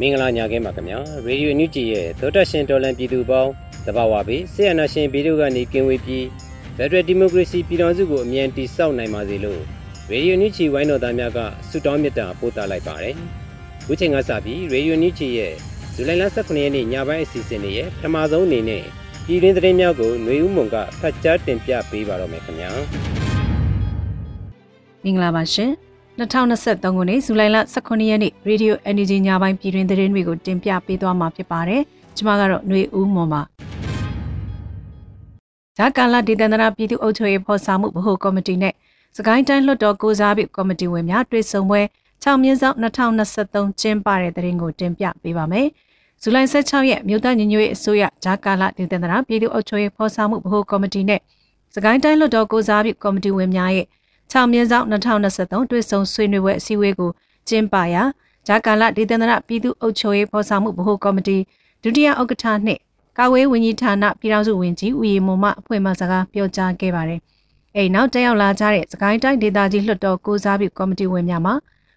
မင်္ဂလာညခင်းပါခင်ဗျာရေဒီယိုညူဂျီရဲ့သောတာရှင်တော်လန်ပြည်သူပေါင်းတဘာဝပေးဆေယနာရှင်ဗီဒီယိုကနေကင်ဝေးပြီးဖက်ဒရယ်ဒီမိုကရေစီပြည်ထောင်စုကိုအမြန်တည်ဆောက်နိုင်ပါစေလို့ရေဒီယိုညူဂျီဝိုင်းတော်သားများကဆုတောင်းမေတ္တာပို့သလိုက်ပါတယ်ခုချိန်ကစပြီးရေဒီယိုညူဂျီရဲ့ဇူလိုင်လ18ရက်နေ့ညပိုင်းအစီအစဉ်တွေရဲ့ပထမဆုံးအနေနဲ့ပြည်တွင်းသတင်းများကိုຫນွေဦးမွန်ကဖတ်ကြားတင်ပြပေးပါတော့မယ်ခင်ဗျာမင်္ဂလာပါရှင် 2023ခုနှစ်ဇူလိုင်လ18ရက်နေ့ Radio Energy ညပိုင်းပြည်တွင်သတင်းတွေကိုတင်ပြပေးသွားမှာဖြစ်ပါတယ်။ကျွန်မကတော့ຫນွေဦးမွန်ပါ။ဂျာကာလာဒေသန္တရပြည်သူ့အုပ်ချုပ်ရေးဖော်ဆောင်မှုဗဟိုကော်မတီနဲ့စကိုင်းတိုင်းလွှတ်တော်ကိုစားပြုကော်မတီဝင်များတွေ့ဆုံပွဲ6မြင်းဆောင်2023ကျင်းပတဲ့သတင်းကိုတင်ပြပေးပါမယ်။ဇူလိုင်16ရက်မြို့သားညီညွတ်ရေးအစိုးရဂျာကာလာဒေသန္တရပြည်သူ့အုပ်ချုပ်ရေးဖော်ဆောင်မှုဗဟိုကော်မတီနဲ့စကိုင်းတိုင်းလွှတ်တော်ကိုစားပြုကော်မတီဝင်များရဲ့ 6မြင်းဆောင်2023တွေ့ဆုံဆွေးနွေးပွဲအစည်းအဝေးကိုကျင်းပရာဂျာကာလဒေသန္တရပြည်သူ့အုပ်ချုပ်ရေးဖော်ဆောင်မှုဗဟိုကော်မတီဒုတိယဥက္ကဋ္ဌနှင့်ကာဝေးဝန်ကြီးဌာနပြည်ထောင်စုဝန်ကြီးဦးရီမုံမအဖွဲ့မှစကားပြောကြားခဲ့ပါတယ်။အဲဒီနောက်တက်ရောက်လာကြတဲ့စကိုင်းတိုင်းဒေသကြီးလွှတ်တော်ကိုစားပြုကော်မတီဝင်များမှ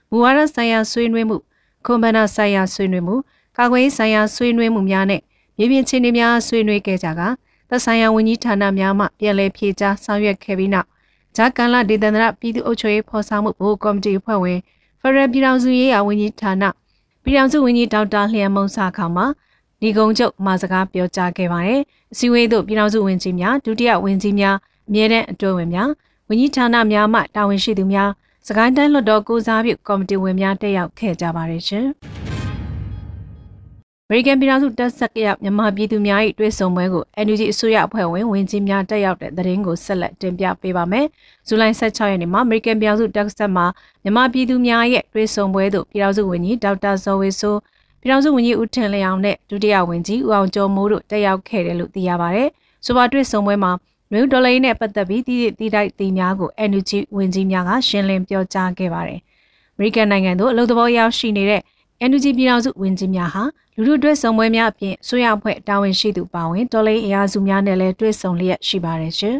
မူဝါဒဆိုင်ရာဆွေးနွေးမှုကွန်ဗန်နာဆိုင်ရာဆွေးနွေးမှုကာကွယ်ဆိုင်ရာဆွေးနွေးမှုများနဲ့မြေပြင်ချင်းတွေများဆွေးနွေးခဲ့ကြကသက်ဆိုင်ရာဝန်ကြီးဌာနများမှပြန်လည်ဖြေကြားဆောင်ရွက်ခဲ့ပြီးနောက် ဂျာကန်လာဒေသန္တရပြည်သူ့အုပ်ချုပ်ရေးဖော်ဆောင်မှုဘိုးကော်မတီအဖွဲ့ဝင်ဖရယ်ပြည်ထောင်စုရေးရာဝန်ကြီးဌာနပြည်ထောင်စုဝန်ကြီးဒေါက်တာလျံမုံစာခေါမှဒီကုန်းချုပ်မှာစကားပြောကြားခဲ့ပါတယ်။အစည်းအဝေးသို့ပြည်ထောင်စုဝန်ကြီးများဒုတိယဝန်ကြီးများအမြဲတမ်းအတွဲဝင်များဝန်ကြီးဌာနများမှတာဝန်ရှိသူများစကိုင်းတိုင်းလွှတ်တော်ကိုစားပြုကော်မတီဝင်များတက်ရောက်ခဲ့ကြပါတယ်ရှင်။ မေရိကန်ပြည်ထောင်စုတပ်ဆက်ကရမြန်မာပြည်သူများ၏တွဲဆုံပွဲကို NUG အစိုးရအဖွဲ့ဝင်ဝင်ကြီးများတက်ရောက်တဲ့သတင်းကိုဆက်လက်တင်ပြပေးပါမယ်။ဇူလိုင်16ရက်နေ့မှာအမေရိကန်ပြည်ထောင်စုတပ်ဆက်မှာမြန်မာပြည်သူများရဲ့တွဲဆုံပွဲသို့ပြည်ထောင်စုဝန်ကြီးဒေါက်တာဇော်ဝေဆိုးပြည်ထောင်စုဝန်ကြီးဦးထင်လျောင်နဲ့ဒုတိယဝန်ကြီးဦးအောင်ကျော်မိုးတို့တက်ရောက်ခဲ့တယ်လို့သိရပါဗျ။ဆိုပါတွဲဆုံပွဲမှာမြို့ဒေါ်လာနဲ့ပတ်သက်ပြီးတည်တည်တိုက်တီများကို NUG ဝန်ကြီးများကရှင်းလင်းပြောကြားခဲ့ပါတယ်။အမေရိကန်နိုင်ငံသို့အလုပ်သဘောရောက်ရှိနေတဲ့ NUG ပြည်ထောင်စုဝန်ကြီးများဟာလူထုတွေ့ဆုံပွဲများအပြင်ဆိုရအဖွဲ့တာဝန်ရှိသူပါဝင်တော်လေးအရာစုများနဲ့လည်းတွေ့ဆုံလျက်ရှိပါတယ်ရှင်။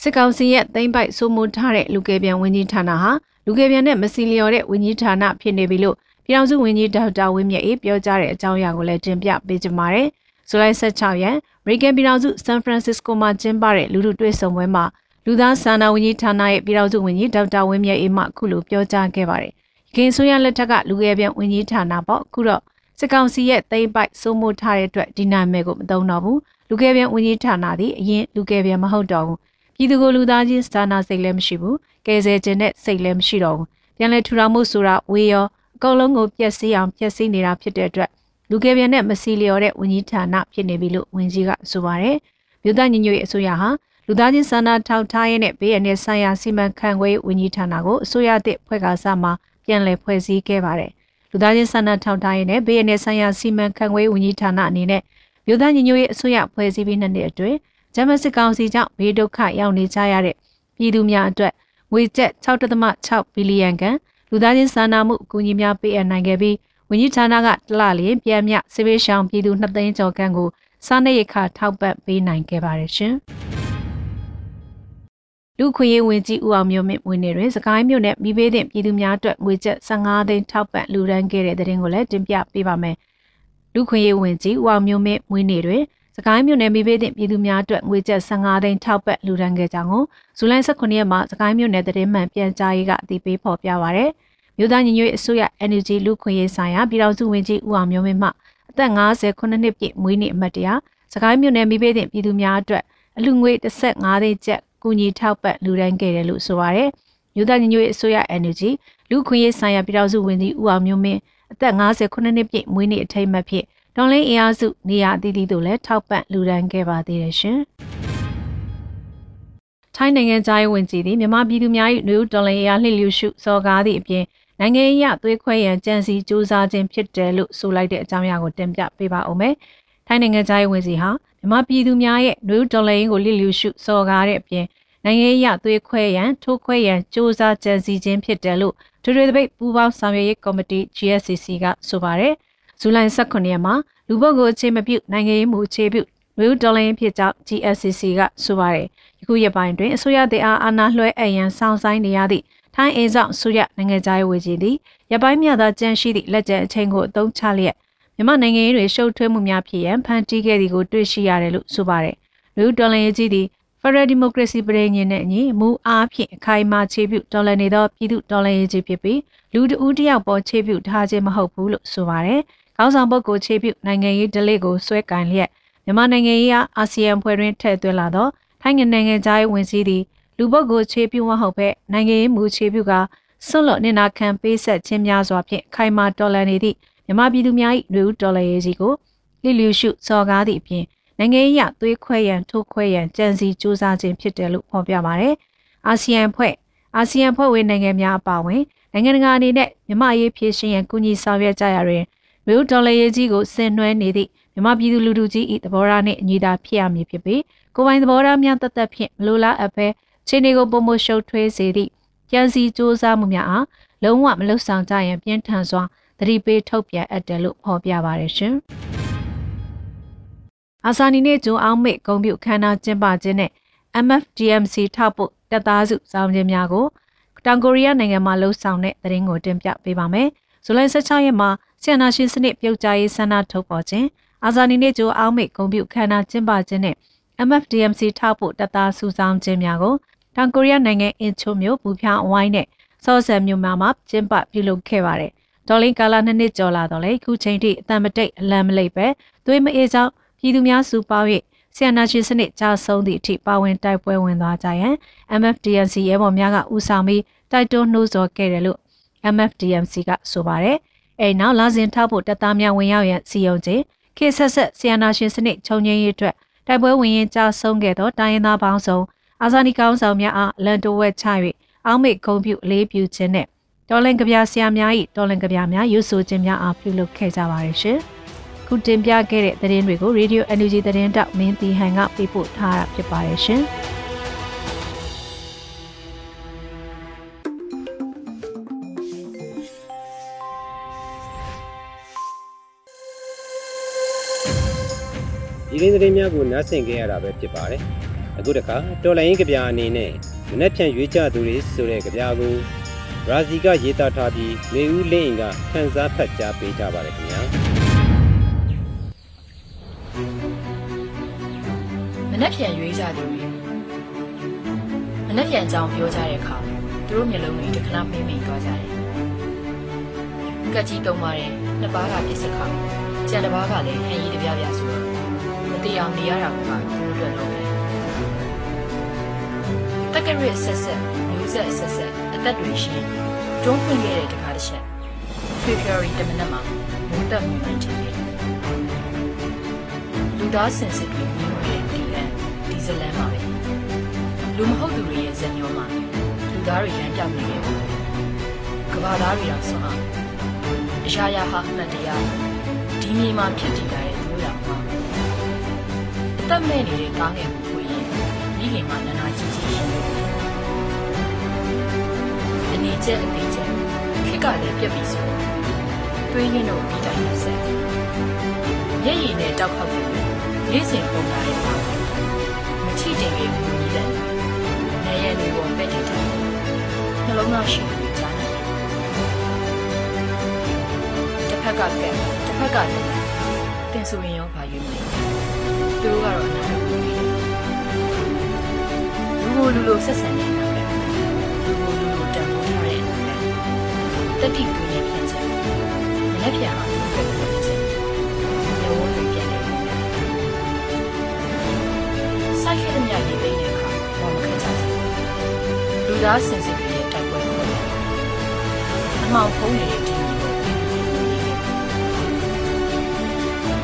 စစ်ကောင်စီရဲ့သိမ့်ပိုက်စိုးမိုးထားတဲ့လူကယ်ပြန်ဝန်ကြီးဌာနဟာလူကယ်ပြန်နဲ့မစီလျော်တဲ့ဝန်ကြီးဌာနဖြစ်နေပြီလို့ပြည်ထောင်စုဝန်ကြီးဒေါက်တာဝင်းမြတ်အေးပြောကြားတဲ့အကြောင်းအရာကိုလည်းတင်ပြပေးကြပါမယ်။ဇူလိုင်16ရက်အမေရိကန်ပြည်ထောင်စုဆန်ဖရန်စစ္စကိုမှာကျင်းပတဲ့လူထုတွေ့ဆုံပွဲမှာလူသားစာနာဝန်ကြီးဌာနရဲ့ပြည်ထောင်စုဝန်ကြီးဒေါက်တာဝင်းမြတ်အေးမှအခုလိုပြောကြားခဲ့ပါတယ်။ ခင်ဆိုရလက်ထက်ကလူငယ်ပြန်ဝင်ကြီးဌာနပေါ့အခုတော့စစ်ကောင်စီရဲ့သိမ့်ပိုက်စိုးမိုးထားတဲ့အတွက်ဒီနာမည်ကိုမသုံးတော့ဘူးလူငယ်ပြန်ဝင်ကြီးဌာနသည်အရင်လူငယ်ပြန်မဟုတ်တော့ဘူးပြည်သူကိုလူသားချင်းစာနာစိတ်လည်းမရှိဘူးကယ်ဆယ်ခြင်းနဲ့စိတ်လည်းမရှိတော့ဘူးပြန်လဲထူထောင်မှုဆိုတာဝေရောအကုန်လုံးကိုပြက်စီးအောင်ပြက်စီးနေတာဖြစ်တဲ့အတွက်လူငယ်ပြန်နဲ့မစီလျော်တဲ့ဝင်ကြီးဌာနဖြစ်နေပြီလို့ဝင်ကြီးကဆိုပါတယ်မြို့သားညညွေအစိုးရဟာလူသားချင်းစာနာထောက်ထားရေးနဲ့ဘေးအန္တရာယ်ဆိုင်ရာစီမံခန့်ခွဲရေးဝန်ကြီးဌာနကိုအစိုးရသစ်ဖွဲ့ကားစမှာ ပြန်လည်ဖွဲ့စည်းခဲ့ပါတယ်။လူသားချင်းစာနာထောက်ထားရေးနဲ့ဘေးအန္တရာယ်ဆိုင်ရာစီမံခန့်ခွဲဝန်ကြီးဌာနအနေနဲ့မြို့သားညီညွတ်ရေးအစိုးရဖွဲ့စည်းပြီးနှစ်နှစ်အတွင်းဂျမစစ်ကောင်စီကြောင့်ဘေးဒုက္ခရောက်နေကြရတဲ့ပြည်သူများအတွက်ငွေကျပ်6.6ဘီလီယံခန့်လူသားချင်းစာနာမှုအကူအညီများပေးအပ်နိုင်ခဲ့ပြီးဝန်ကြီးဌာနကတလလျင်ပြန်မြစေဘေးရှောင်ပြည်သူ2သိန်းကျော်ခန့်ကိုစားနပ်ရိက္ခာထောက်ပံ့ပေးနိုင်ခဲ့ပါတယ်ရှင်။ လူခွေရေးဝင်ကြီးဦးအောင်မျိုးမြင့်ဝင်နေတွင်စကိုင်းမြို့နယ်မိဘေးတင်ပြည်သူများအတွက်ငွေကျပ်15သိန်းထောက်ပံ့လူဒန်းခဲ့တဲ့တဲ့တင်ကိုလည်းတင်ပြပေးပါမယ်။လူခွေရေးဝင်ကြီးဦးအောင်မျိုးမြင့်ဝင်နေတွင်စကိုင်းမြို့နယ်မိဘတင်ပြည်သူများအတွက်ငွေကျပ်15သိန်းထောက်ပံ့လှူဒါန်းခဲ့ကြောင်းကိုဇူလိုင်18ရက်မှာစကိုင်းမြို့နယ်သတင်းမှန်ပြန်ကြားရေးကအသိပေးဖော်ပြပါရယ်မြို့သားညီညွတ်ရေးအစိုးရ Energy လူခွင့်ရေးဆိုင်ရာပြည်ထောင်စုဝန်ကြီးဦးအောင်မျိုးမင်းမှအသက်59နှစ်ပြည့်မွေးနေ့အမှတ်တရစကိုင်းမြို့နယ်မိဘတင်ပြည်သူများအတွက်အလူငွေ15သိန်းကျပ် ကူညီထောက်ပံ့လှူဒါန်းခဲ့တယ်လို့ဆိုပါရယ်မြို့သားညီညွတ်ရေးအစိုးရ Energy လူခွင့်ရေးဆိုင်ရာပြည်ထောင်စုဝန်ကြီးဦးအောင်မျိုးမင်းအသက်59နှစ်ပြည့်မွေးနေ့အထိမ်းအမှတ်ဖြစ်ဒေါ်လင်းအင်အားစုနေရာအသီးသီးတို့လည်းထောက်ပံ့လှူဒါန်းခဲ့ပါသေးတယ်ရှင်။ထိုင်းနိုင်ငံသားရေးဝန်ကြီးသည်မြန်မာပြည်သူများ၏လူဒေါ်လင်းအင်အားလှည့်လျရှုစော်ကားသည့်အပြင်နိုင်ငံရေးသွေးခွဲရန်ကြံစည်စူးစမ်းခြင်းဖြစ်တယ်လို့ဆိုလိုက်တဲ့အကြောင်းအရာကိုတင်ပြပေးပါဦးမယ်။ ထိုင်းနိုင်ငံသားရေးဝန်ကြီးဟာမြန်မာပြည်သူများရဲ့လူဒေါ်လင်းကိုလှည့်လျရှုစော်ကားတဲ့အပြင်နိုင်ငံရေးသွေးခွဲရန်ထိုးခွဲရန်စူးစမ်းကြံစည်ခြင်းဖြစ်တယ်လို့ထွေထွေသပိတ်ပူးပေါင်းဆောင်ရွက်ရေးကော်မတီ GSCC ကဆိုပါတယ်။ဇူလိုင်18ရက်မှာလူပုဂ္ဂိုလ်အခြေမပြုနိုင်ငံရေးမှုအခြေပြုလူဒေါ်လာဖြစ်ကြောင်း GSCC ကဆိုပါတယ်။ယခုရက်ပိုင်းတွင်အစိုးရတအားအာဏာလွှဲအပ်ရန်စောင့်ဆိုင်နေရသည့်ထိုင်းအိမ်ဆောင်အစိုးရနိုင်ငံသားရေးဝေကြီးသည်ရပိုင်းမြသာကြန့်ရှိသည့်လက်ကျန်အချိန်ကိုအသုံးချလျက် မြန်မာနိုင်ငံရေးတွေရှုပ်ထွေးမှုများဖြစ်ရန်ဖန်တီးခဲ့သည်ကိုတွေ့ရှိရတယ်လို့ဆိုပါတယ်။လူဒေါ်လာရေးကြီးသည် Federal Democracy ပြည်ညင်နဲ့အညီမူအားဖြင့်အခိုင်အမာခြေပြုဒေါ်လာနေသောပြည်သူဒေါ်လာရေးကြီးဖြစ်ပြီးလူတဦးတယောက်ပေါ်ခြေပြုထားခြင်းမဟုတ်ဘူးလို့ဆိုပါတယ်။ခေါင်းဆောင်ပုဂ္ဂိုလ်ခြေပြုနိုင်ငံရေးဒလိကိုဆွဲကင်လျက်မြန်မာနိုင်ငံရေးအားအာဆီယံဖွဲ့တွင်ထည့်သွင်းလာသောထိုင်းနိုင်ငံသားရေးဝန်ကြီးသည်လူပုဂ္ဂိုလ်ခြေပြုမဟုတ်ဘဲနိုင်ငံရေးမူခြေပြုကဆွန့်လွတ်နေနာခံပေးဆက်ခြင်းများစွာဖြင့်ခိုင်မာတော်လှန်နေသည့် မြန်မာပြည်သူများ၏လူဦးတော်လှန်ရေးကြီးကိုလိလျူရှုစော်ကားသည့်အပြင်နိုင်ငံရေးအသွေးခွဲရန်ထိုးခွဲရန်ကြံစည်စူးစမ်းခြင်းဖြစ်တယ်လို့ဖော်ပြပါတယ်။အာဆီယံဖွဲ့အာဆီယံဖွဲ့ဝင်နိုင်ငံများအပါအဝင်နိုင်ငံတကာအနေနဲ့မြမရေးဖြည့်ရှင်ရန်ကူညီဆောင်ရွက်ကြရတွင်မြို့ဒေါ်လာရေးကြီးကိုဆင်နွှဲနေသည့်မြမပြည်သူလူထုကြီး၏သဘောထားနှင့်အညီသာဖြစ်ရမည်ဖြစ်ပြီးကိုပိုင်သဘောထားများတသက်ဖြင့်မလိုလားအပ်ဘဲခြေနေကိုပုံမရှုပ်ထွေးစေသည့်ကြံစီစူးစမ်းမှုများအားလုံးဝမလွတ်ဆောင်ကြရန်ပြင်းထန်စွာ သတိပေးထုတ်ပြန်အပ်တယ်လို့ဖော်ပြပါတယ်ရှင်။အာဆာနီနဲ့ဂျွန်အောင်မိတ်ဂုံပြုခန္ဓာကျင်းပခြင်းနဲ့ MFDMC ထောက်ပို့တပ်သားစုစောင်းခြင်းများကိုတောင်ကိုရီးယားနိုင်ငံမှာလှုပ်ဆောင်တဲ့သတင်းကိုတင်ပြပေးပါမယ်။ဇူလိုင်16ရက်မှာဆီယနာရှင်စနစ်ပြုတ်ကြရေးဆန္ဒထုတ်ပေါ်ခြင်းအာဇာနည်နေ့ကျိုးအောက်မိတ်ဂုံပြုခန္ဓာကျင်းပခြင်းနဲ့ MFDMC ထောက်ဖို့တပ်သားစုဆောင်ခြင်းများကိုတောင်ကိုရီးယားနိုင်ငံအင်ချိုမြို့ဘူဖြာအဝိုင်းနဲ့စောဆန်မြို့မှာမှကျင်းပပြုလုပ်ခဲ့ပါတယ်။ ဒေါ်လင်းကာလာနှစ်နှစ်ကျော်လာတော့လေခုချိန်ထိအတန်မတိတ်အလံမလိပ်ပဲသွေးမအေးကြောင်းပြည်သူများစုပေါင်း၍ဆီယနာရှင်စနစ်ကြာဆုံးသည့်အထိပါဝင်တိုက်ပွဲဝင်သွားကြရန် MFDMC ရဲဘော်များကဦးဆောင်ပြီးတိုက်တွန်းနှိုးဆော်ခဲ့တယ်လို့ MFDMC ကဆိုပါတယ်။အဲနောက်လာစဉ်ထောက်ဖို့တပ်သားများဝင်ရောက်ရန်စီယုံခြင်းခေဆက်ဆက်ဆီယနာရှင်စနစ်ခြုံငင်းရေးအတွက်တိုက်ပွဲဝင်ရင်ကြာဆုံးခဲ့သောတိုင်းရင်းသားပေါင်းစုံအာဇာနည်ကောင်းဆောင်များအားလန်တိုဝက်ချ၍အောက်မေ့ဂုံပြုအလေးပြုခြင်းနဲ့ တော်လင်ကဗျာဆရာများ၏တော်လင်ကဗျာများရွဆိုခြင်းများအားပြုလုပ်ခဲ့ကြပါရရှင်။ခုတင်ပြခဲ့တဲ့သတင်းတွေကို Radio Energy သတင်းတောက်မင်းတီဟန်ကပေးပို့ထားတာဖြစ်ပါတယ်ရှင်။ဒီရင်းသတင်းများကိုနားဆင်ကြရတာပဲဖြစ်ပါတယ်။အခုတခါတော်လိုင်းကြပြအနေနဲ့မနေ့ဖြန်ရွေးချသူတွေဆိုတဲ့ကြပြကို ရာဇီကရေးသားထားပြီးနေဦးလင်းကခန်းစားဖတ်ကြားပေးကြပါတယ်ခင်ဗျာ။မနေ့ဖြန်ရွေးချသူတွေမနေ့ဖြန်အကြောင်းပြောကြတဲ့အခါသူတို့မျိုးလုံးတွေတခဏမင်းမိန်သွားကြတယ်။ကက်ကြီးတုံးပါတယ်နှစ်ပါးကပြစ်စခါကျန်တစ်ပါးကလည်းဟန်ရီတပြပြဆိုတော့သိအောင်နေရတာကသူတို့အတွက်လုံးတယ်တက်ကရစ်ဆက်ဆက်မျိုးဆက်ဆက်ဆက် အသက်တွေရှင်တွန်းဖွင့်ခဲ့တဲ့တခါတစ်ချက် February တမနက်မှာမုန်းတက်မှုမှန်ချင်တယ်လူသားစင်စစ်တွေမြင်ခဲ့ဒီလန်ဒီဇလန်မှာပဲလူမဟုတ်သူတွေရဲ့ဇက်ညောမှာလူသားတွေရန်ပြောက်နေတယ်ကဘာသားတွေတော့ဆုံးအောင်အရာရာဟာအမှတ်တရားဒီမြေမှာဖြစ်တည်တဲ့သူရမှာသက်မဲ့နေတဲ့ကားငယ်ကိုကိုရင်မိခင်ကနာနာကြီးကြီးရှိတယ်။အ နေကျက်အသေးကျက်ခက်ကလည်းပြက်ပြီးဆိုတွေးရင်းတို့ဒီတိုင်းဆက်ဆက်။ရဲ့ရည်နဲ့တောက်ခောက်ပြီးနေ့စဉ်ပုံလာတဲ့ပါမချိတင်လေးကိုမြည်တယ်။နေရည်တွေကိုပက်တည်တယ်။နှလုံးသားရှိပြီးကြားနေတယ်။တစ်ဖက်ကကက်တစ်ဖက်ကလည်းတင်ဆိုရင်ရောပါယူမယ်။သူတို့ကတော့အနာဂတ်ကိုလူကိုလူလိုဆက်ဆံနေတာပဲ လူကိုလူလိုတန်ဖိုးထားတဲ့အနာဂတ်တတိကိုလည်းဖြစ်ချင်လက်ပြန်အောင်သူတို့ကိုဖြစ်ချင်ညဝန်းတွေပြန်နေတယ်စိုက်ခဲ့တဲ့ညနေပိန်းတဲ့အခါဘာမှခက်ချင်လူသားစင်စစ်တွေရဲ့တိုက်ပွဲကိုအမောင်ဖုံးနေတဲ့ဒီမျိုးကို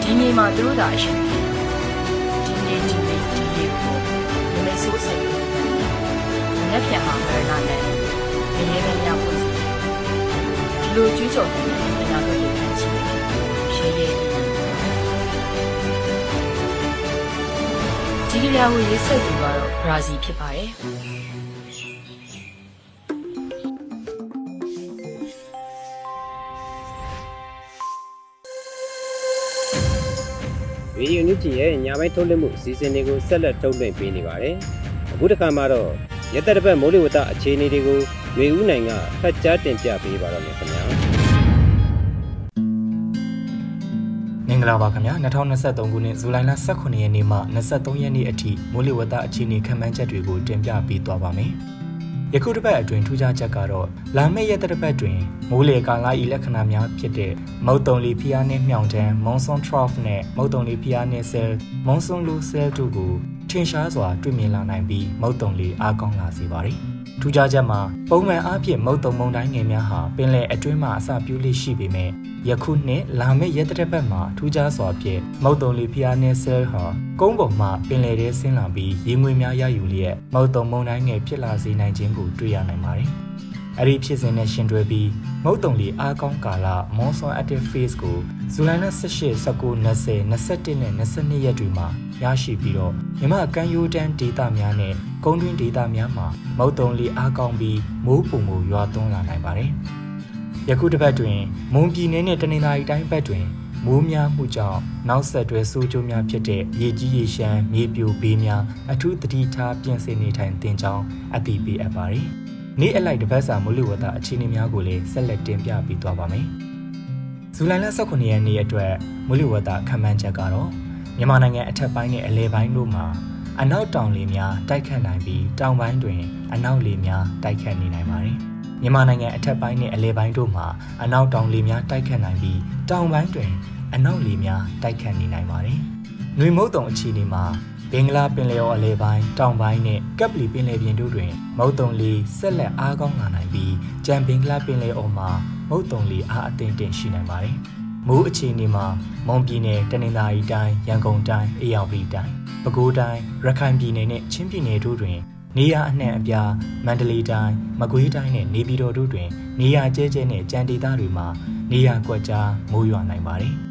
ဒီမြေမှာသူတို့သာအရှင်ဖြစ်ဒီမြေဒီမြေဒီမြေကိုမမေဆိုးစိတ် လက်ပြန်မှာမရနာနဲ့မရေပဲညဖို့စီဒီလိုကျူးကျော်တဲ့အနာဂတ်ကိုခံချင်တယ်ရှေးရဲဒီကလေးကိုရေးဆက်ပြီးတော့ဘရာဇီဖြစ်ပါတယ်ရေဒီယိုညူဂျီရဲ့ညပိုင်းထုတ်လွှင့်မှုအစီအစဉ်တွေကိုဆက်လက်ထုတ်လွှင့်ပေးနေပါတယ်။အခုတစ်ခါမှာတော့ ရက်သက်တစ်ပတ်မိုးလေဝသအခြေအနေတွေကိုရွေဦးနိုင်ကဖတ်ကြားတင်ပြပေးပါတော့မယ်ခင်ဗျာမင်္ဂလာပါခင်ဗျာ2023ခုနှစ်ဇူလိုင်လ18ရက်နေ့မှ23ရက်နေ့အထိမိုးလေဝသအခြေအနေခန့်မှန်းချက်တွေကိုတင်ပြပေးသွားပါမယ်။ယခုတစ်ပတ်အတွင်းထူးခြားချက်ကတော့လာမယ့်ရက်တစ်ပတ်တွင်မိုးလေကာလဤလက္ခဏာများဖြစ်တဲ့မုတ်တုံလီဖျားနှင့်မြောင်တန်း Monsoon Trough နဲ့မုတ်တုံလီဖျားနှင့် Cell Monsoon Low Cell တို့ကို ထင်ရှားစွာတွေ့မြင်လာနိုင်ပြီးမုတ်တုံလီအားကောင်းလာစေပါတယ်။ထူးခြားချက်မှာပုံမှန်အားဖြင့်မုတ်တုံမုန်တိုင်းငယ်များဟာပင်လယ်အတွင်းမှာအစပြုလိရှိပေမဲ့ယခုနှစ်လာမယ့်ရက်တစ်ပတ်မှာထူးခြားစွာဖြင့်မုတ်တုံလီဖျားနှင့်ဆဲလ်ဟာကုန်းပေါ်မှပင်လယ်ထဲဆင်းလာပြီးရေငွေများရယူလျက်မုတ်တုံမုန်တိုင်းငယ်ဖြစ်လာစေနိုင်ခြင်းကိုတွေ့ရနိုင်ပါတယ်။ အဲ့ဒီဖြစ်စဉ်နဲ့ရှင်တွဲပြီးမုတ်တုံလီအားကောင်းကာလ Monsoon Active Phase ကိုဇူလိုင်လ18 19 20 21နဲ့22ရက်တွေမှာရရှိပြီးတော့မြမကမ်းရိုးတန်းဒေသများနဲ့ကုန်းတွင်းဒေသများမှာမုတ်တုံလီအားကောင်းပြီးမိုးပုံမှုရွာသွန်းလာနိုင်ပါတယ်။ယခုတစ်ပတ်တွင်မွန်ပြည်နယ်နဲ့တနင်္သာရီတိုင်းဘက်တွင်မိုးများမှုကြောင့်နောက်ဆက်တွဲဆိုးကျိုးများဖြစ်တဲ့ရေကြီးရေရှမ်းမြေပြိုဘေးများအထူးသတိထားပြင်ဆင်နေထိုင်သင်ကြောင်းအသိပေးအပ်ပါတယ်။ နေ့အလိုက်တစ်ပတ်စာမိုးလေဝသအခြေအနေများကိုလည်းဆက်လက်တင်ပြပေးသွားပါမယ်။ဇူလိုင်လ18ရက်နေ့အတွက်မိုးလေဝသခန့်မှန်းချက်ကတော့မြန်မာနိုင်ငံအထက်ပိုင်းနဲ့အလယ်ပိုင်းတို့မှာအနောက်တောင်လေများတိုက်ခတ်နိုင်ပြီးတောင်ပိုင်းတွင် အနောက်လေများတိုက်ခတ်နေနိုင်ပါတယ်။မြန်မာနိုင်ငံအထက်ပိုင်းနဲ့အလယ်ပိုင်းတို့မှာအနောက်တောင်လေများတိုက်ခတ်နိုင်ပြီးတောင်ပိုင်းတွင် အနောက်လေများတိုက်ခတ်နေနိုင်ပါတယ်။နှွေမုတ်တုံအခြေအနေမှာ ဘင်္ဂလားပင်လယ်အော်အလယ်ပိုင်းတောင်ပိုင်းနဲ့ကပ်ပလီပင်လယ်ပြင်တို့တွင်မုတ်တုံလေဆက်လက်အားကောင်းလာနိုင်ပြီးကြံဘင်္ဂလားပင်လယ်အော်မှာမုတ်တုံလေအားအသင့်တင်ရှိနိုင်ပါတယ်။မိုးအခြေအနေမှာမွန်ပြည်နယ်တနင်္သာရီတိုင်းရန်ကုန်တိုင်းအေရဝတီတိုင်းပဲခူးတိုင်းရခိုင်ပြည်နယ်နဲ့ချင်းပြည်နယ်တို့တွင်နေရအနှံ့အပြားမန္တလေးတိုင်းမကွေးတိုင်းနဲ့နေပြည်တော်တို့တွင် နေရကျဲကျဲနဲ့ကြံဒေသတွေမှာနေရကွက်ကြားမိုးရွာနိုင်ပါတယ်။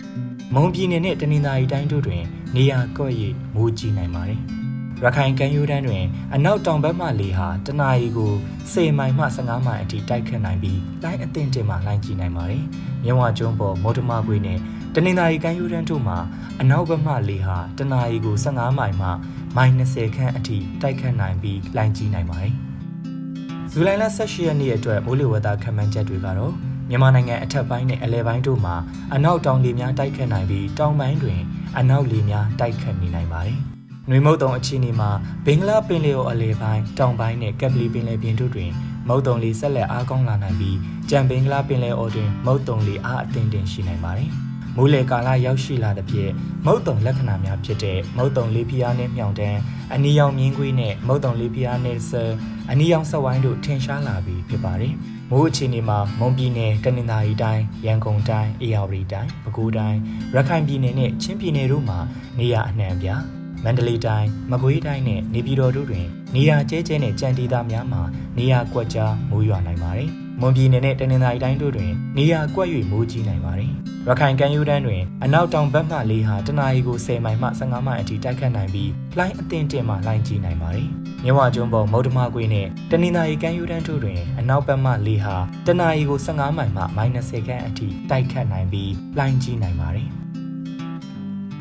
မွန်ပြည်နယ်နဲ့တနင်္သာရီတိုင်းတို့တွင် နေရကွက်ရိမိုးကြီးနိုင်ပါတယ်။ရခိုင်ကမ်းရိုးတန်းတွင် အနောက်တောင်ဘက်မှလေဟာတနအီကို10မိုင်မှ15မိုင်အထိတိုက်ခတ်နိုင်ပြီးလိုင်းအသင့်တင်မှလိုင်းကြီးနိုင်ပါတယ်။မြဝကျွန်းပေါ်မော်တမကွေနဲ့တနင်္သာရီကမ်းရိုးတန်းတို့မှာအနောက်ဘက်မှလေဟာတနအီကို15မိုင်မှမိုင်20ခန့်အထိတိုက်ခတ်နိုင်ပြီးလိုင်းကြီးနိုင်ပါတယ်။ဇူလိုင်လ18ရက်နေ့အတွက်မိုးလေဝသခန့်မှန်းချက်တွေကတော့ မြန်မာနိုင်ငံအထက်ပိုင်းနဲ့အလယ်ပိုင်းတို့မှာအနောက်တောင်လေများတိုက်ခတ်နိုင်ပြီးတောင်ပိုင်းတွင် အနောက်လေများတိုက်ခတ်နေနိုင်ပါတယ်။နှွေမုတ်တုံအခြေအနေမှာဘင်္ဂလားပင်လယ်အော်အလယ်ပိုင်းတောင်ပိုင်းနဲ့ကပ်ပလီပင်လယ်ပြင်တို့တွင်မုတ်တုံလေဆက်လက်အားကောင်းလာနိုင်ပြီးကြံဘင်္ဂလားပင်လယ်အော်တွင်မုတ်တုံလေအားအသင့်တင်ရှိနိုင်ပါတယ်။မိုးလေကာလရောက်ရှိလာတဲ့ဖြင့်မုတ်တုံလက္ခဏာများဖြစ်တဲ့မုတ်တုံလေးဖျားနဲ့မြောင်တန်းအနီရောင်မြင်းကွေးနဲ့မုတ်တုံလေးဖျားနဲ့ဆယ်အနီရောင်ဆက်ဝိုင်းတို့ထင်ရှားလာပြီးဖြစ်ပါတယ်။ မိုးအခြေအနေမှာမွန်ပြည်နယ်တနင်္သာရီတိုင်းရန်ကုန်တိုင်းအေရဝတီတိုင်းပဲခူးတိုင်းရခိုင်ပြည်နယ်နဲ့ချင်းပြည်နယ်တို့မှာနေရအနှံ့ပြားမန္တလေးတိုင်းမကွေးတိုင်းနဲ့နေပြည်တော်တို့တွင်နေရာကျဲကျဲနဲ့ကြံဒေသများမှာနေရာကွက်ကြားမိုးရွာနိုင်ပါတယ်။ မွန်ပြည်နယ်နဲ့တနင်္သာရီတိုင်းတို့တွင်နေရာကွက်၍မိုးကြီးနိုင်ပါတယ်။ရခိုင်ကမ်းရိုးတန်းတွင်အနောက်တောင်ဘက်မှလေဟာတနအီကို10မိုင်မှ15မိုင်အထိတိုက်ခတ်နိုင်ပြီးလှိုင်းအသင့်တင်မှလှိုင်းကြီးနိုင်ပါတယ်။မြဝကျွန်းပေါ်မုတ်တမကွေးနဲ့တနင်္သာရီကမ်းရိုးတန်းတို့တွင်အနောက်ဘက်မှလေဟာတနအီကို15မိုင်မှ -30 ခန့်အထိတိုက်ခတ်နိုင်ပြီးလှိုင်းကြီးနိုင်ပါတယ်။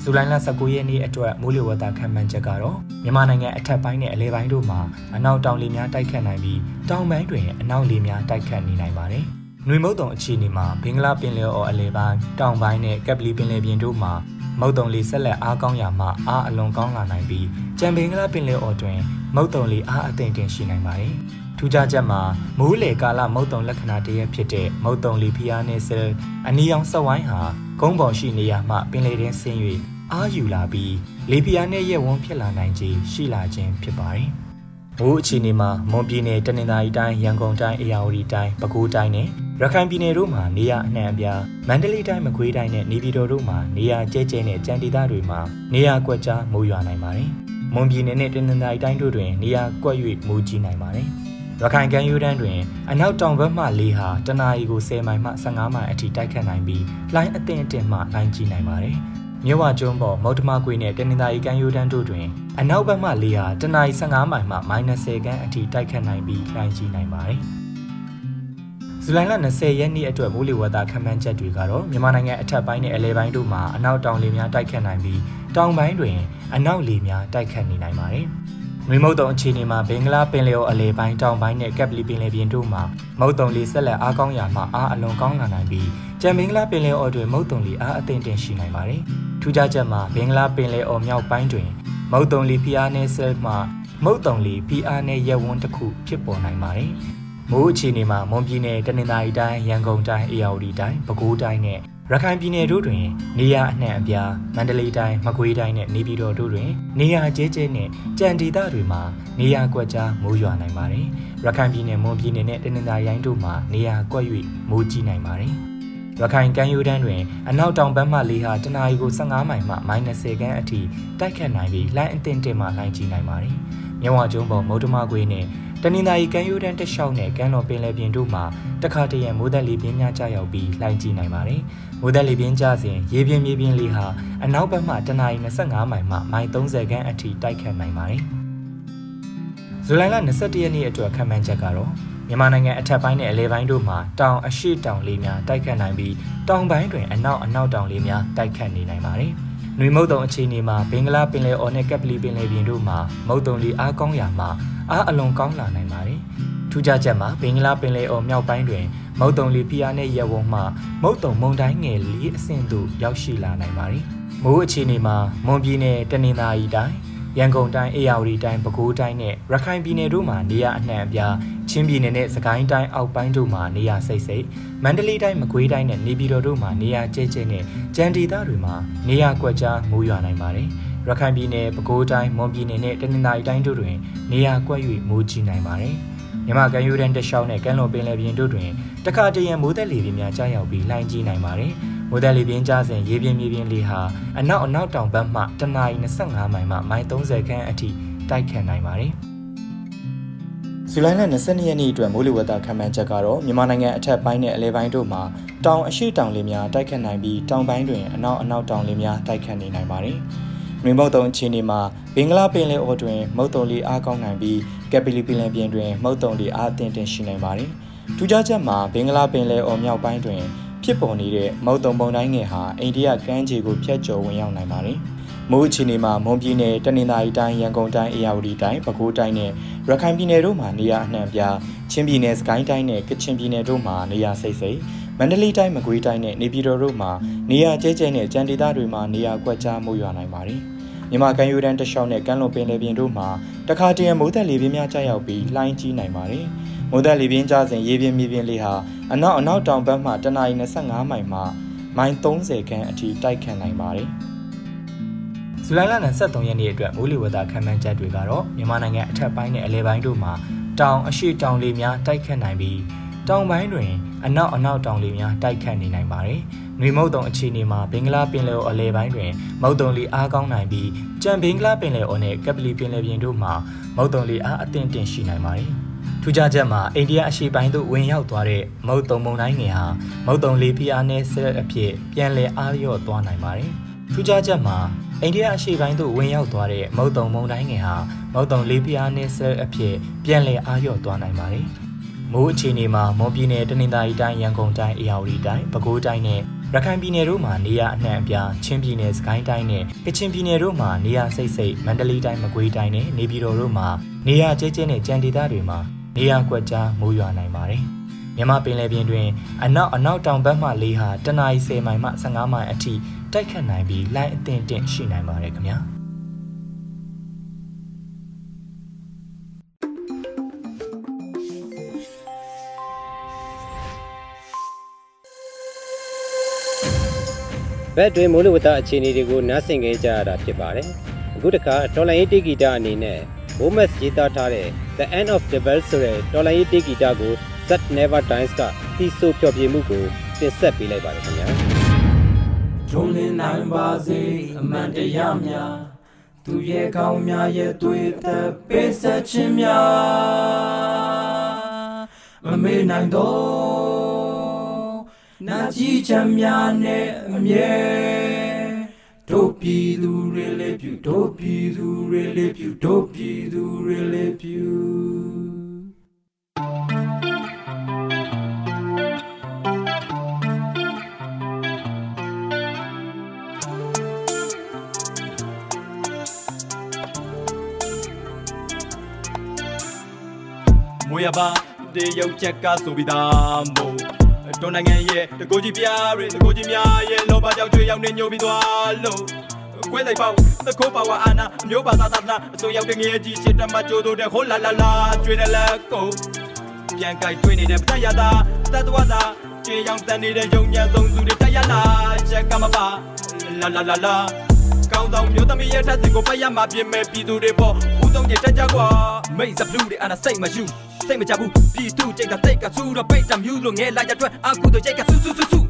ဇူလိုင်လ19ရက်နေ့အတွက်မိုးလေဝသခန့်မှန်းချက်ကတော့မြန်မာနိုင်ငံအထက်ပိုင်းနဲ့အလဲပိုင်းတို့မှာအနောက်တောင်လေများတိုက်ခတ်နိုင်ပြီးတောင်ပိုင်းတွင်အနောက်လေများတိုက်ခတ်နေနိုင်ပါတယ်။နွေမုတ်တုံအခြေအနေမှာဘင်္ဂလားပင်လယ်အော်အလယ်ပိုင်းတောင်ပိုင်းနဲ့ကပ်ပလီပင်လယ်ပြင်တို့မှာမုတ်တုံလီဆက်လက်အားကောင်းရာမှအားအလွန်ကောင်းလာနိုင်ပြီးကြံဘင်္ဂလားပင်လယ်အော်တွင်မုတ်တုံလီအားအသင့်တင်ရှိနိုင်ပါတယ်။ထူးခြားချက်မှာမိုးလေကာလမုတ်တုံလက္ခဏာတရက်ဖြစ်တဲ့မုတ်တုံလီဖီယာနဲ့ဆယ်အနီရောင်ဆက်ဝိုင်းဟာကုန်းပေါ်ရှိနေရမှပင်လယ်တွင်ဆင်း၍ အားယူလာပြီးလေဖီယာနဲ့ရက်ဝန်းဖြစ်လာနိုင်ခြင်းရှိလာခြင်းဖြစ်ပါတယ်။မိုးအခြေအနေမှာမွန်ပြည်နယ်တနင်္သာရီတိုင်းရန်ကုန်တိုင်းအေရဝတီတိုင်းပဲခူးတိုင်းနဲ့ရခိုင်ပြည်နယ်တို့မှာနေရအနှံ့အပြားမန္တလေးတိုင်းမကွေးတိုင်းနဲ့နေပြည်တော်တို့မှာနေရကျဲကျဲနဲ့ကြံဒေသတွေမှာနေရကွက်ကြားမိုးရွာနိုင်ပါတယ်။မွန်ပြည်နယ်နဲ့တနင်္သာရီတိုင်းတို့တွင်နေရကွက်၍မိုးကြီးနိုင်ပါတယ်။ရခိုင်ကမ်းရိုးတန်းတွင်အနောက်တောင်ဘက်မှလေဟာတနအီကို10မိုင်မှ15မိုင်အထိတိုက်ခတ်နိုင်ပြီးလှိုင်းအသင့်အင့်မှလှိုင်းကြီးနိုင်ပါတယ်။ မြဝကျွန်းပေါ်မုတ်တမကွေနဲ့တနင်္သာရီကမ်းရိုးတန်းတို့တွင်အနောက်ဘက်မှလေဟာတနအီ15မိုင်မှ -10 ခန်းအထိတိုက်ခတ်နိုင်ပြီးလှိုင်းကြီးနိုင်ပါတယ်။ဇူလိုင်လ20ရက်နေ့အတွက်မိုးလေဝသခန့်မှန်းချက်တွေကတော့မြန်မာနိုင်ငံအထက်ပိုင်းနဲ့အလယ်ပိုင်းတို့မှာအနောက်တောင်လေများတိုက်ခတ်နိုင်ပြီးတောင်ပိုင်းတွင်အနောက်လေများတိုက်ခတ်နေနိုင်ပါတယ်။မြေမုတ်တုံအခြေအနေမှာဘင်္ဂလားပင်လယ်အော်အလယ်ပိုင်းတောင်ပိုင်းနဲ့ကပ်ပလီပင်လယ်ပြင်တို့မှာမုတ်တုံလေဆက်လက်အားကောင်းရာမှအားအလွန်ကောင်းလာနိုင်ပြီးကြံမင်္ဂလာပင်လယ်အော်တွင်မုတ်တုံလေအားအသင့်တင်ရှိနိုင်ပါတယ်။ ထူးခြားချက်မှာဘင်္ဂလားပင်လယ်အော်မြောက်ပိုင်းတွင် မုတ်တုံလီဖီအားနဲ့ဆဲမှမုတ်တုံလီဖီအားနဲ့ရက်ဝန်းတစ်ခုဖြစ်ပေါ်နိုင်ပါတယ်။မိုးအခြေအနေမှာမွန်ပြည်နယ်တနင်္သာရီတိုင်းရန်ကုန်တိုင်းအေရဝတီတိုင်းပဲခူးတိုင်းနဲ့ရခိုင်ပြည်နယ်တို့တွင် နေရအနှံ့အပြားမန္တလေးတိုင်းမကွေးတိုင်းနဲ့နေပြည်တော်တို့တွင် နေရကျဲကျဲနဲ့ကြံဒေသတွေမှာနေရကွက်ကြားမိုးရွာနိုင်ပါတယ်။ရခိုင်ပြည်နယ်မွန်ပြည်နယ်နဲ့တနင်္သာရီတိုင်းတို့မှာနေရကွက်၍မိုးကြီးနိုင်ပါတယ်။ ရခိုင်ကမ်းရိုးတန်းတွင်အနောက်တောင်ဘက်မှလေဟာတနအီကို15မိုင်မှ -30 ခန်းအထိတိုက်ခတ်နိုင်ပြီးလိုင်းအသင့်တင်မှလိုင်းကြီးနိုင်ပါတယ်။မြဝကျုံးပေါ်မုတ်တမကွေးနဲ့တနင်္သာရီကမ်းရိုးတန်းတစ်လျှောက်နဲ့ကမ်းတော်ပင်လယ်ပြင်တို့မှာတခါတရံမိုးသက်လေပြင်းများကျရောက်ပြီးလိုင်းကြီးနိုင်ပါတယ်။မိုးသက်လေပြင်းကျစဉ်ရေပြင်းမြေပြင်းလေဟာအနောက်ဘက်မှတနအီ25မိုင်မှမိုင်30ခန်းအထိတိုက်ခတ်နိုင်ပါတယ်။ဇူလိုင်လ21ရက်နေ့အတွက်ခံမှန်းချက်ကတော့ မြန်မာနိုင်ငံအထက်ပိုင်းနဲ့အလယ်ပိုင်းတို့မှာတောင်အရှိတောင်လေးများတိုက်ခတ်နိုင်ပြီးတောင်ပိုင်းတွင်အနောက်အနောက်တောင်လေးများတိုက်ခတ်နေနိုင်ပါတယ်။နွေမုတ်တုံအခြေအနေမှာဘင်္ဂလားပင်လယ်အော်နဲ့ကပ်ပလီပင်လယ်ပြင်တို့မှာမုတ်တုံလီအားကောင်းရာမှာအားအလွန်ကောင်းလာနိုင်ပါတယ်။ထူးခြားချက်မှာဘင်္ဂလားပင်လယ်အော်မြောက်ပိုင်းတွင်မုတ်တုံလီဖီယာနဲ့ရက်ဝုံမှမုတ်တုံမုန်တိုင်းငယ်လေးအဆင့်သို့ရောက်ရှိလာနိုင်ပါတယ်။မိုးအခြေအနေမှာမွန်ပြည်နယ်တနင်္သာရီတိုင်း ရန်ကုန်တိုင်းအေရဝတီတိုင်းပဲခူးတိုင်းနဲ့ရခိုင်ပြည်နယ်တို့မှာနေရအနှံ့အပြားချင်းပြည်နယ်နဲ့စကိုင်းတိုင်းအောက်ပိုင်းတို့မှာနေရစိတ်စိတ်မန္တလေးတိုင်းမကွေးတိုင်းနဲ့နေပြည်တော်တို့မှာနေရကျဲကျဲနဲ့ကြံဒေသတွေမှာနေရကွက်ကြားမိုးရွာနိုင်ပါတယ်ရခိုင်ပြည်နယ်ပဲခူးတိုင်းမွန်ပြည်နယ်နဲ့တနင်္သာရီတိုင်းတို့တွင်နေရကွက်၍မိုးကြီးနိုင်ပါတယ်မြမကန်ယူရန်တရှောင်းနဲ့ကမ်းလွန်ပင်လယ်ပြင်တို့တွင်တခါတရံမိုးသက်လေပြင်းများကြားရောက်ပြီးလှိုင်းကြီးနိုင်ပါတယ်။ မိုးတယ်လေပြင်းကျစဉ်ရေပြင်းမြေပြင်းလေဟာအနောက်အနောက်တောင်ဘက်မှတနအီ25မိုင်မှမိုင်30ခန်းအထိတိုက်ခတ်နိုင်ပါတယ်။ဇူလိုင်လ22ရက်နေ့အတွက်မိုးလေဝသခန့်မှန်းချက်ကတော့မြန်မာနိုင်ငံအထက်ပိုင်းနဲ့အလဲပိုင်းတို့မှာတောင်အရှိတောင်လေများတိုက်ခတ်နိုင်ပြီးတောင်ပိုင်းတွင်အနောက်အနောက်တောင်လေများတိုက်ခတ်နေနိုင်ပါတယ်။မြင်းမုတ်တုံအခြေအနေမှာဘင်္ဂလားပင်လယ်အော်တွင်မုတ်တုံလေအားကောင်းနိုင်ပြီးကက်ပလီပင်လယ်ပြင်တွင်မုတ်တုံလေအားအသင့်တင်ရှိနိုင်ပါတယ်။ထူးခြားချက်မှာဘင်္ဂလားပင်လယ်အော်မြောက်ပိုင်းတွင် ဖြစ်ပေါ်နေတဲ့မုတ်တုံပုံတိုင်းငယ်ဟာအိန္ဒိယကမ်းခြေကိုဖျက်ကျော်ဝင်ရောက်နိုင်ပါတယ်။မိုးအခြေအနေမှာမွန်ပြည်နယ်တနင်္သာရီတိုင်းရန်ကုန်တိုင်းအေရဝတီတိုင်းပဲခူးတိုင်းနဲ့ရခိုင်ပြည်နယ်တို့မှာနေရာအနှံ့ပြားချင်းပြည်နယ်စကိုင်းတိုင်းနဲ့ကချင်ပြည်နယ်တို့မှာနေရာစိတ်စိတ်မန္တလေးတိုင်းမကွေးတိုင်းနဲ့နေပြည်တော်တို့မှာနေရာကျဲကျဲနဲ့ကြံဒေသတွေမှာနေရာကွက်ကြားမိုးရွာနိုင်ပါတယ်။မြမကန်ယူရန်တလျှောက်နဲ့ကမ်းလွန်ပင်လယ်ပြင်တို့မှာတခါတရံမိုးသက်လေပြင်းများကျရောက်ပြီးလှိုင်းကြီးနိုင်ပါတယ်။ မိုးသက်လေပြင်းကျစဉ်ရေပြင်းမြေပြင်းလေဟာအနောက်အနောက်တောင်ဘက်မှတနအီ25မိုင်မှမိုင်30ခန်းအထိတိုက်ခတ်နိုင်ပါတယ်။ဇူလိုင်လ23ရက်နေ့အတွက်မိုးလေဝသခန့်မှန်းချက်တွေကတော့မြန်မာနိုင်ငံအထက်ပိုင်းနဲ့အလယ်ပိုင်းတို့မှာတောင်အရှိတောင်လေများတိုက်ခတ်နိုင်ပြီးတောင်ပိုင်းတွင်အနောက်အနောက်တောင်လေများတိုက်ခတ်နေနိုင်ပါတယ်။နွေမုတ်တုံအခြေအနေမှာဘင်္ဂလားပင်လယ်အော်အလယ်ပိုင်းတွင်မုတ်တုံလေအားကောင်းနိုင်ပြီးကြံဘင်္ဂလားပင်လယ်အော်နဲ့ကပလီပင်လယ်ပြင်တို့မှာမုတ်တုံလေအားအသင့်တင်ရှိနိုင်ပါတယ်။ ထူးခြားချက်မှာအိန္ဒိယအရှေ့ပိုင်းသို့ဝင်ရောက်သွားတဲ့မုတ်တုံမုန်တိုင်းငယ်ဟာမုတ်တုံလေဖိအားနဲ့ဆက်အဖြစ်ပြန်လည်အားလျော့သွားနိုင်ပါတယ်။ထူးခြားချက်မှာအိန္ဒိယအရှေ့ပိုင်းသို့ဝင်ရောက်သွားတဲ့မုတ်တုံမုန်တိုင်းငယ်ဟာမုတ်တုံလေဖိအားနဲ့ဆက်အဖြစ်ပြန်လည်အားလျော့သွားနိုင်ပါတယ်။မိုးအခြေအနေမှာမော်ပြည်နယ်တနင်္သာရီတိုင်းရန်ကုန်တိုင်းအေရဝတီတိုင်းပဲခူးတိုင်းနဲ့ရခိုင်ပြည်နယ်တို့မှာနေရအနှံ့အပြားချင်းပြည်နယ်စကိုင်းတိုင်းနဲ့ကချင်ပြည်နယ်တို့မှာနေရစိတ်စိတ်မန္တလေးတိုင်းမကွေးတိုင်းနဲ့နေပြည်တော်တို့မှာနေရကျဲကျဲနဲ့ကြံဒေသတွေမှာ နေရာကွက်ကြားမိုးရွာနိုင်ပါတယ်။မြန်မာပင်လယ်ပြင်တွင်အနောက်အနောက်တောင်ဘက်မှလေဟာတနအီ10မိုင်မှ15မိုင်အထိတိုက်ခတ်နိုင်ပြီးလိုင်းအသင့်တင့်ရှိနိုင်ပါတယ်ခင်ဗျာဘက်တွင်မိုးလေဝသအခြေအနေတွေကိုနားဆင်ကြကြရတာဖြစ်ပါတယ်အခုတခါတော်လိုင်းရေးတေဂီတာအနေနဲ့ Bomas ရေးသားထားတဲ့ The End of the World ဆိုတဲ့တော်လိုင်းရေးတေဂီတာကို That Never Dies ကတီးဆိုဖျော်ဖြေမှုကိုတင်ဆက်ပေးလိုက်ပါတယ်ခင်ဗျာထုံးလင်းနိုင်ပါစေအမှန်တရားများသူရဲ့ကောင်းများရဲ့တွေ့သက်ပေးဆက်ခြင်းများမမေ့နိုင်တော့နာကြည့်ချမ်းများနဲ့အမြဲ တို့ပြည်သူတွေလေးပြုတို့ပြည်သူတွေလေးပြုတို့ပြည်သူတွေလေးပြုမွေရပါတေရုပ်ချက်ကဆိုပြီးသားမို့ တော်နိုင်ငံရဲ့တကိုကြီးပြားတွေတကိုကြီးများရဲ့လောဘကြောင့်ကျွေးရောက်နေညိုပြီးသွားလို့ခွဲဆိုင်ပေါ့သခိုးပါဝါအာနာအမျိုးဘာသာသာနာအစိုးရောက်တဲ့ငယ်ကြီးချစ်တမကြိုးတို့တဲ့ဟိုလာလာလာကျွေးတယ်လက်ကိုပြန်ကြိုက်တွေ့နေတဲ့ပတရတာတတ်တော်သာကျွေးရောက်တန်နေတဲ့ယုံညံဆုံးစုတွေတက်ရလာချက်ကမပါလာလာလာလာကောင်းဆောင်မျိုးသမီးရဲ့ထက်စင်ကိုပတ်ရမှာပြင်မဲ့ပြည်သူတွေပေါ့ဦး ဆုံးကြီးတက်ကြကွာမိတ်စပလူတွေအနာစိတ်မရှိစိတ်မကြဘူးပြည်သူကြိတ်ကတိတ်ကဆူတော့ပိတ်တမြူးလို့ငဲလိုက်ရတဲ့အာကူတို့ကြိတ်ကဆူဆူဆူဆူ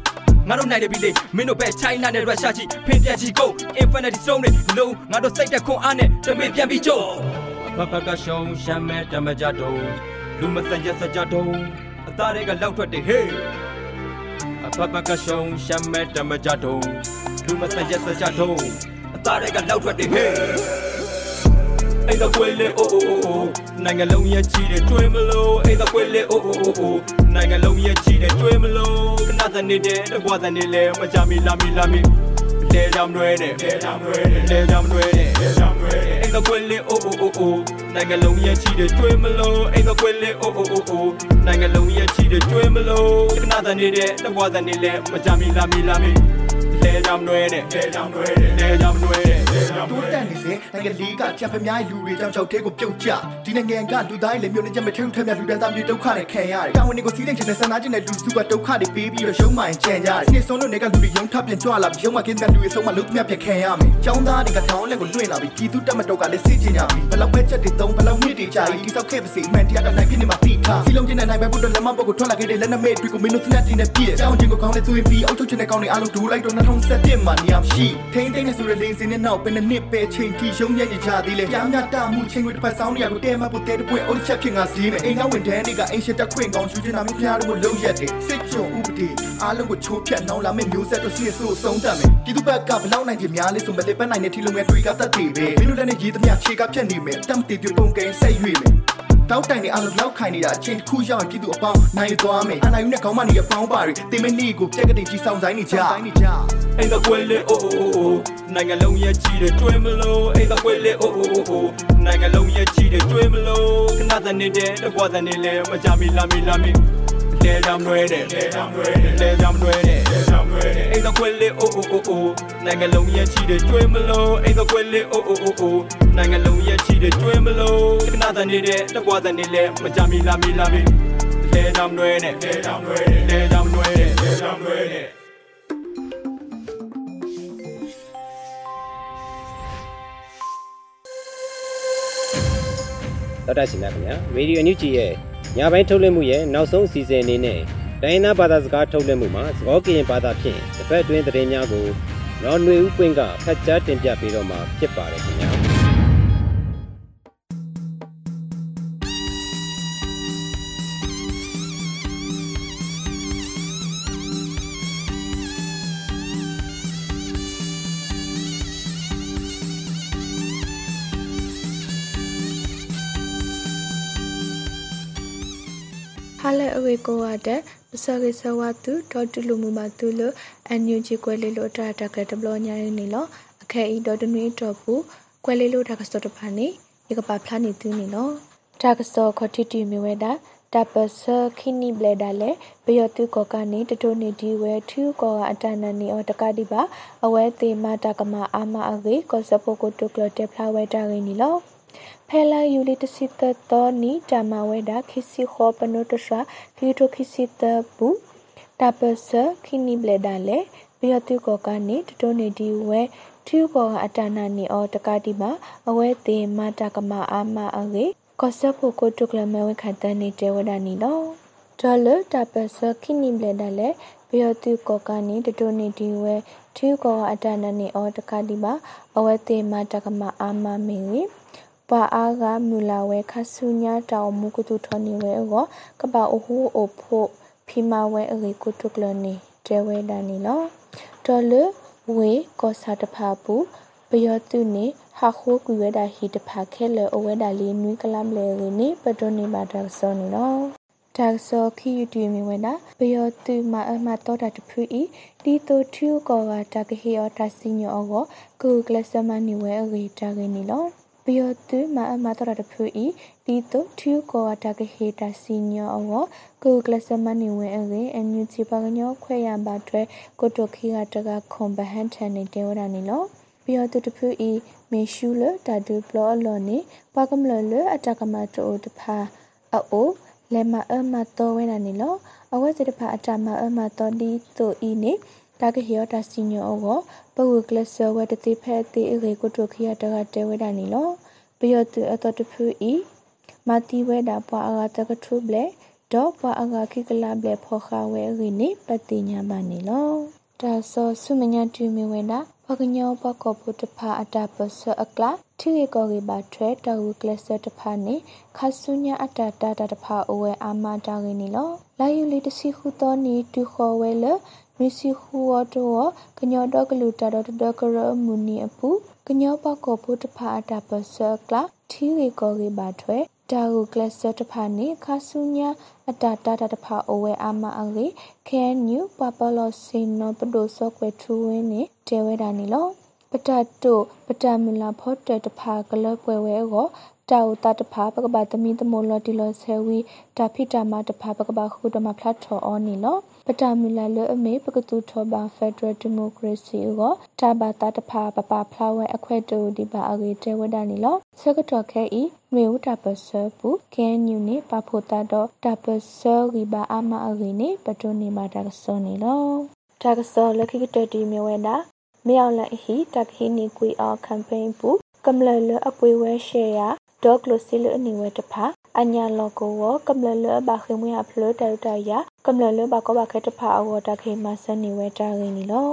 ငါတို့နိုင်တယ်ပြီလေမင်းတို့ပဲ China နဲ့ Russia ကြီးဖင်ပြန်ကြီးကို Infinity Stone တွေလုံးငါတို့စိတ်တက်ခွန်အားနဲ့တမင်ပြန်ပြီးကြောဘဘကရှုံးရှမ်းမဲ့တမကြတော့လူမစံရစကြတော့အသားတွေကလောက်ထွက်တယ်ဟေးအဘဘကရှုံးရှမ်းမဲ့တမကြတော့လူမစံရစကြတော့အသားတွေကလောက်ထွက်တယ်ဟေး အိမ်သာကွယ်လေအိုအိုအိုအိုနိုင်ငံလုံးရဲ့ချီတဲ့ကျွေးမလို့အိမ်သာကွယ်လေအိုအိုအိုအိုနိုင်ငံလုံးရဲ့ချီတဲ့ကျွေးမလို့ခဏစနေတဲ့တကွာစနေလေမကြမီလာမီလာမီလဲကြောင်ရွဲတဲ့လဲကြောင်ရွဲတဲ့လဲကြောင်ရွဲတဲ့လဲကြောင်ရွဲတဲ့အိမ်သာကွယ်လေအိုအိုအိုအိုနိုင်ငံလုံးရဲ့ချီတဲ့ကျွေးမလို့အိမ်သာကွယ်လေအိုအိုအိုအိုနိုင်ငံလုံးရဲ့ချီတဲ့ကျွေးမလို့ခဏစနေတဲ့တကွာစနေလေမကြမီလာမီလာမီလဲကြောင်ရွဲတဲ့လဲကြောင်ရွဲတဲ့လဲကြောင်ရွဲတဲ့လဲကြောင်ရွဲ တိုးတက်နေစေနိုင်ငံလေးကကြံဖက်များလူတွေကြောင့်ချောက်သေးကိုပြုတ်ကျဒီနိုင်ငံကလူသားတွေလည်းမျိုးနဲ့ချက်မထဲထက်မြလူတန်းသားမျိုးဒုက္ခနဲ့ခံရတယ်တာဝန်တွေကိုစီးတဲ့ချက်နဲ့ဆန္ဒချင်းနဲ့လူစုကဒုက္ခတွေပေးပြီးတော့ရုံးမှန်ကြံကြတယ်နေဆုံးလို့နေကလူတွေရုံးထပ်ပြန်ကြွလာပြီးရုံးမှကင်းတဲ့လူတွေဆုံးမလုံးမြတ်ပြန်ခံရမယ်ចောင်းသားတွေကတောင်းလက်ကိုလွှင့်လာပြီးပြည်သူတက်မတော့ကလည်းစစ်ချင်ကြပြီဘလောက်ပဲချက်တွေသုံးဘလောက်မြင့်တွေကြာပြီးတိစောက်ခဲ့ပါစေအမှန်တရားကနိုင်ဖြစ်နေမှာတိထားစီလုံးချင်းနဲ့နိုင်ပဲဘုဒ္ဓလက်မပုတ်ကိုထွက်လာခဲ့တဲ့လက်နက်မဲ့တွေကိုမင်းတို့သနတ်တင်နဲ့ပြည့်ကျောင်းချင်းကိုကောင်းတဲ့သွေးပြီးအုပ်ချုပ်ချင်တဲ့ကောင်းတွေအားလုံးဒူလိုက်တော့2017မှာနေရာရှိထိန်းသိမ်းနေဆိုတဲ့လေစင်းနဲ့နောက်ပဲနှစ်ပဲချိန်တီရုံးညံ့ကြသေးလေကြောင်းညတာမှုချင်းတွေတစ်ပတ်ဆောင်နေရကိုတဲမပုတ်တဲတပွင့်အုပ်ချက်ဖြစ်ငါစီးမယ်အိမ်နောက်ဝင်တန်းတွေကအိမ်ရှက်တက်ခွင့်ကောင်းရှူချင်တာမျိုးဖျားတို့လုံးရက်တယ်စစ်ကြုံဥပဒေအားလုံးကိုချိုးဖြတ်နှောင်းလာမယ့်မျိုးဆက်တို့စီဆိုးဆုံးတတ်မယ်ပြည်သူဘက်ကဘလောက်နိုင်ကြများလဲဆိုမလေးပန်းနိုင်တဲ့ထီလုံးငယ်တွေကတတ်တည်ပဲမင်းတို့လည်းနဲ့ရေးသမျှခြေကဖြတ်နေမယ်တမ်တီပြပုံကိန်းဆက်ရွေ့မယ် တောက်တိုင်နေအလုံးလောက်ခိုင်နေတာအချိန်တစ်ခုရောက်ရင်ပြည်သူအပေါင်းနိုင်သွားမယ်အနိုင်ယူနဲ့ခေါင်းမနေရပေါင်းပါတွေတင်မနေကိုပြက်ကတိကြီးဆောင်ဆိုင်နေကြဆိုင်နေကြအိမ်သာကွယ်လေအိုအိုအိုအိုနိုင်ငံလုံးရဲ့ချီတဲ့ကျွေးမလို့အိမ်သာကွယ်လေအိုအိုအိုအိုနိုင်ငံလုံးရဲ့ချီတဲ့ကျွေးမလို့ခဏစနေတဲ့တကွာစနေလေမကြမီလာမီလာမီ လဲကြောင်ရွဲတဲ့လဲကြောင်ရွဲတဲ့လဲကြောင်ရွဲတဲ့လဲကြောင်ရွဲတဲ့အိမ်သာကွယ်လေအိုအိုအိုအိုနိုင်ငံလုံးရဲ့ချီတဲ့ကျွေးမလို့အိမ်သာကွယ်လေအိုအိုအိုအိုနိုင်ငံလုံးရဲ့ချီတဲ့ကျွေးမလို့ခဏစနေတဲ့တကွာစနေလေမကြမီလာမီလာမီလဲကြောင်ရွဲတဲ့လဲကြောင်ရွဲတဲ့လဲကြောင်ရွဲတဲ့လဲကြောင်ရွဲတဲ့တော်တာရှင်များခင်ဗျာရေဒီယိုညူဂျီရဲ့ ညပိုင်းထုတ်လွှင့်မှုရဲ့နောက်ဆုံးအစီအစဉ်အနေနဲ့တိုင်းနာဘာသာစကားထုတ်လွှင့်မှုမှာသဘောကရင်ဘာသာဖြင့်တစ်ဖက်တွင်သတင်းများကိုနော်ຫນွေဦးပွင့်ကဖတ်ကြားတင်ပြပေးတော့မှာဖြစ်ပါတယ်ခင်ဗျာ လေအဝေကိုဝတဲ့ပစကေဆဝတုဒေါ်တူလူမူမတူလအန်ယူဂျီကွဲလေးလိုတာတကတဘလညာရင်းနေလောအခဲဤဒေါ်တနွေတော့ဘူးကွဲလေးလိုတာကစတော့တဖာနေရကပါဖလာနေသူနေလောတာကစောခတိတီမီဝဲတာတာပစခိနိဘလေဒါလေဘယောတုကောကနေတတိုနေဒီဝဲထူကောအတနနီအောတကတိပါအဝဲသေးမတာကမအာမအဂေကောစပိုကိုတုကလတက်ဖလာဝဲတာရင်းနီလော ဖဲလာယူလီတစီတတော်နီတမဝဲတာခိစီခောပနုတရှာဖီတိုခိစီတဘူးတာပစခိနိဘလေဒါလေဘယောတုကောကနေတတိုနေဒီဝဲထူကောအတနနီအောတကတိပါအဝဲသေးမတာကမအာမအဂေကောဆဖို့ကိုတုကလမဲဝခတန်နေတဲ့ဝဒနီလောဒေါ်လတာပစခိနိဘလဒလေဘယောတုကောကနေတတိုနေဒီဝဲထူကောအတနနေအောတကတိပါအဝဲတေမတကမအာမမင်းရီ ပါအားကမူလာဝဲခဆုညာတောင်မူကတုထောနေဝဲအောကပအဟုအဖို့ဖီမာဝဲအရေကုတုကလနေတဲဝဲဒနီလောဒေါ်လဝေကောစာတဖာပူဘယောတုနေဟာခိုးကွေဝဒဟီတဖာခဲလေအဝဲဒါလီနွိကလမ်လေရနေပတိုနေပါဒါဆောနေနော်ဒါဆောခီယူတီမီဝဒဘယောတုမအမတော်တာတဖူဤတီတိုထူကောဝတာကဟီယောတာစီညောအောကူကလစမနီဝဲအဂေတာဂေနီလော ဘယောတုမအမတော်တာတဖူဤတီတိုထူကောဝတာကဟီတာစီညောအောကူကလစမနီဝဲအဂေအန်ယူချီပါကညောခွဲရပါတွဲကိုတိုခီကတကခွန်ဘဟန်ထန်နေတေဝဒနီလောဘယောတုတဖူဤမေရှုလတာဒူပလောလောနေပကမလလအတကမတိုတဖာအိုလေမအမတော်ဝဲနာနေလောအဝဲစစ်တဖာအတမအမတော်ဒီတိုဤနေ တာကဟီယောတာစီညောအောပဝကလဆဝဲတတိဖဲတိအေကိုတိုခီယတကတဲဝဲတာနေလောဘယောတုအတော်တဖူဤမာတီဝဲတာပွာအာတကထုဘလေဒေါ်ပွာအာခိကလာဘလေဖောခါဝဲရီနေပတိညာမနေလောဒါဆောဆုမညာတူမီဝဲတာပကညောပကောပုတဖာအတာပစအကလာထိကေကောကေပါထွဲတဝကလစတဖာနေခဆုညာအတာတာတဖာအဝဲအာမတာကေနီလောလာယူလီတစီခုတော်နီတူခေါ်ဝဲလ မီစီခူဝတော်ကညောတော့ကလူတာတော့တကရမူနီအပူကညောပကောပုတဖာအတာပစကလာထိကေကောကေပါထွဲတာဟုကလစတဖာနေခါဆုညာအတာတာတဖာအဝဲအာမအငေခဲနျူပပလောစင်နောပဒိုဆော့ကွဲထူဝင်းနေတဲဝဲတာနေလောပတတုပတမူလာဖော့တဲ့တဖာကလပွဲဝဲကိုတာဥတာတဖာပကပသမီတမိုလတီလောဆဲဝီတာဖိတာမတဖာပကပခုတမဖလတ်ထောအောနီလော ပတမူလာလအမေပကတူထောဘာဖက်ဒရယ်ဒီမိုကရေစီကိုတာဘာတာတဖာပပဖလာဝဲအခွဲတူဒီပါအဂေတဲဝဒနီလောစကတော်ခဲဤမေဦးတာပဆပူခဲညူနေပဖို့တာတော့တာပဆဂီဘာအမအဂေနေပတိုနေမာတာဆောနီလောတာကဆောလခိကတတီမြဝဲတာမြောက်လက်ဟီတက်ဟီနီကွီအော်ကမ်ပိန်းပူကမ္လလအပွေဝဲရှေယာဒေါကလိုစီလအနီဝဲတဖာ အညာလောကိုဝကမ္လလဘခိမွေအဖလတရတယာကမ္လလဘကောဘခဲတဖာအဝတခေမဆန်နီဝဲတာရင်းနီလော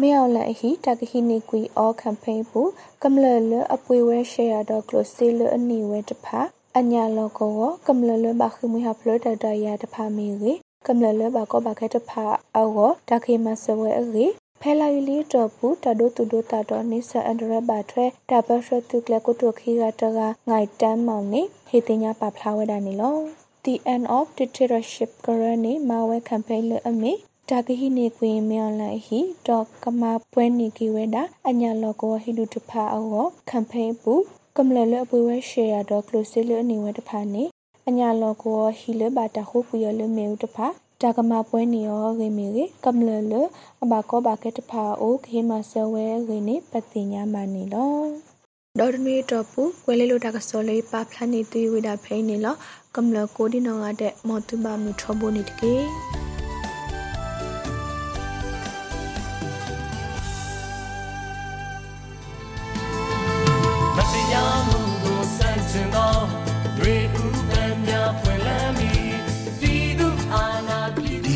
မြောက်လက်ဟီတကဟီနီကွီအော်ကမ်ပိန်းပူကမ္လလအပွေဝဲရှေယာဒေါကလိုစီလအနီဝဲတဖာအညာလောကိုဝကမ္လလဘခိမွေအဖလတရတယာတဖာမီရီကမ္လလဘကောဘခဲတဖာအဝတခေမဆဝဲအရီ ဖဲလာယူလီတော့ဘူးတဒိုတူဒိုတာတော့နိဆာအန်ဒရဘာထွဲတဘရှတုကလကုတုခီကတကငိုင်တမ်းမောင်နေဟေတင်ညာပဖလာဝဲတာနေလော The end of dictatorship ကရနေမဝဲ campaign လအမေတာဂဟိနေကွေမြောင်းလိုက်ဟိတော့ကမပွဲနေကီဝဲတာအညာလောကောဟိလူတဖာအော campaign ပူကမလလအပွေဝဲ share တော့ close လအနေဝဲတဖာနေအညာလောကောဟိလဘာတာခုပူရလမေဦးတဖာ တာကမပွဲနေရောဂေမီရေကမ္လလအဘကောဘာကက်တဖာအိုခေမဆဝဲဂေနေပတိညာမနီလောဒေါ်ဒမီတော့ပူကွဲလေးလိုတာကစောလေးပါဖလာနေသွေးဝိတာဖိနေလောကမ္လကိုဒီနောငါတဲ့မော်တူဘာမီထဘိုနေတကေ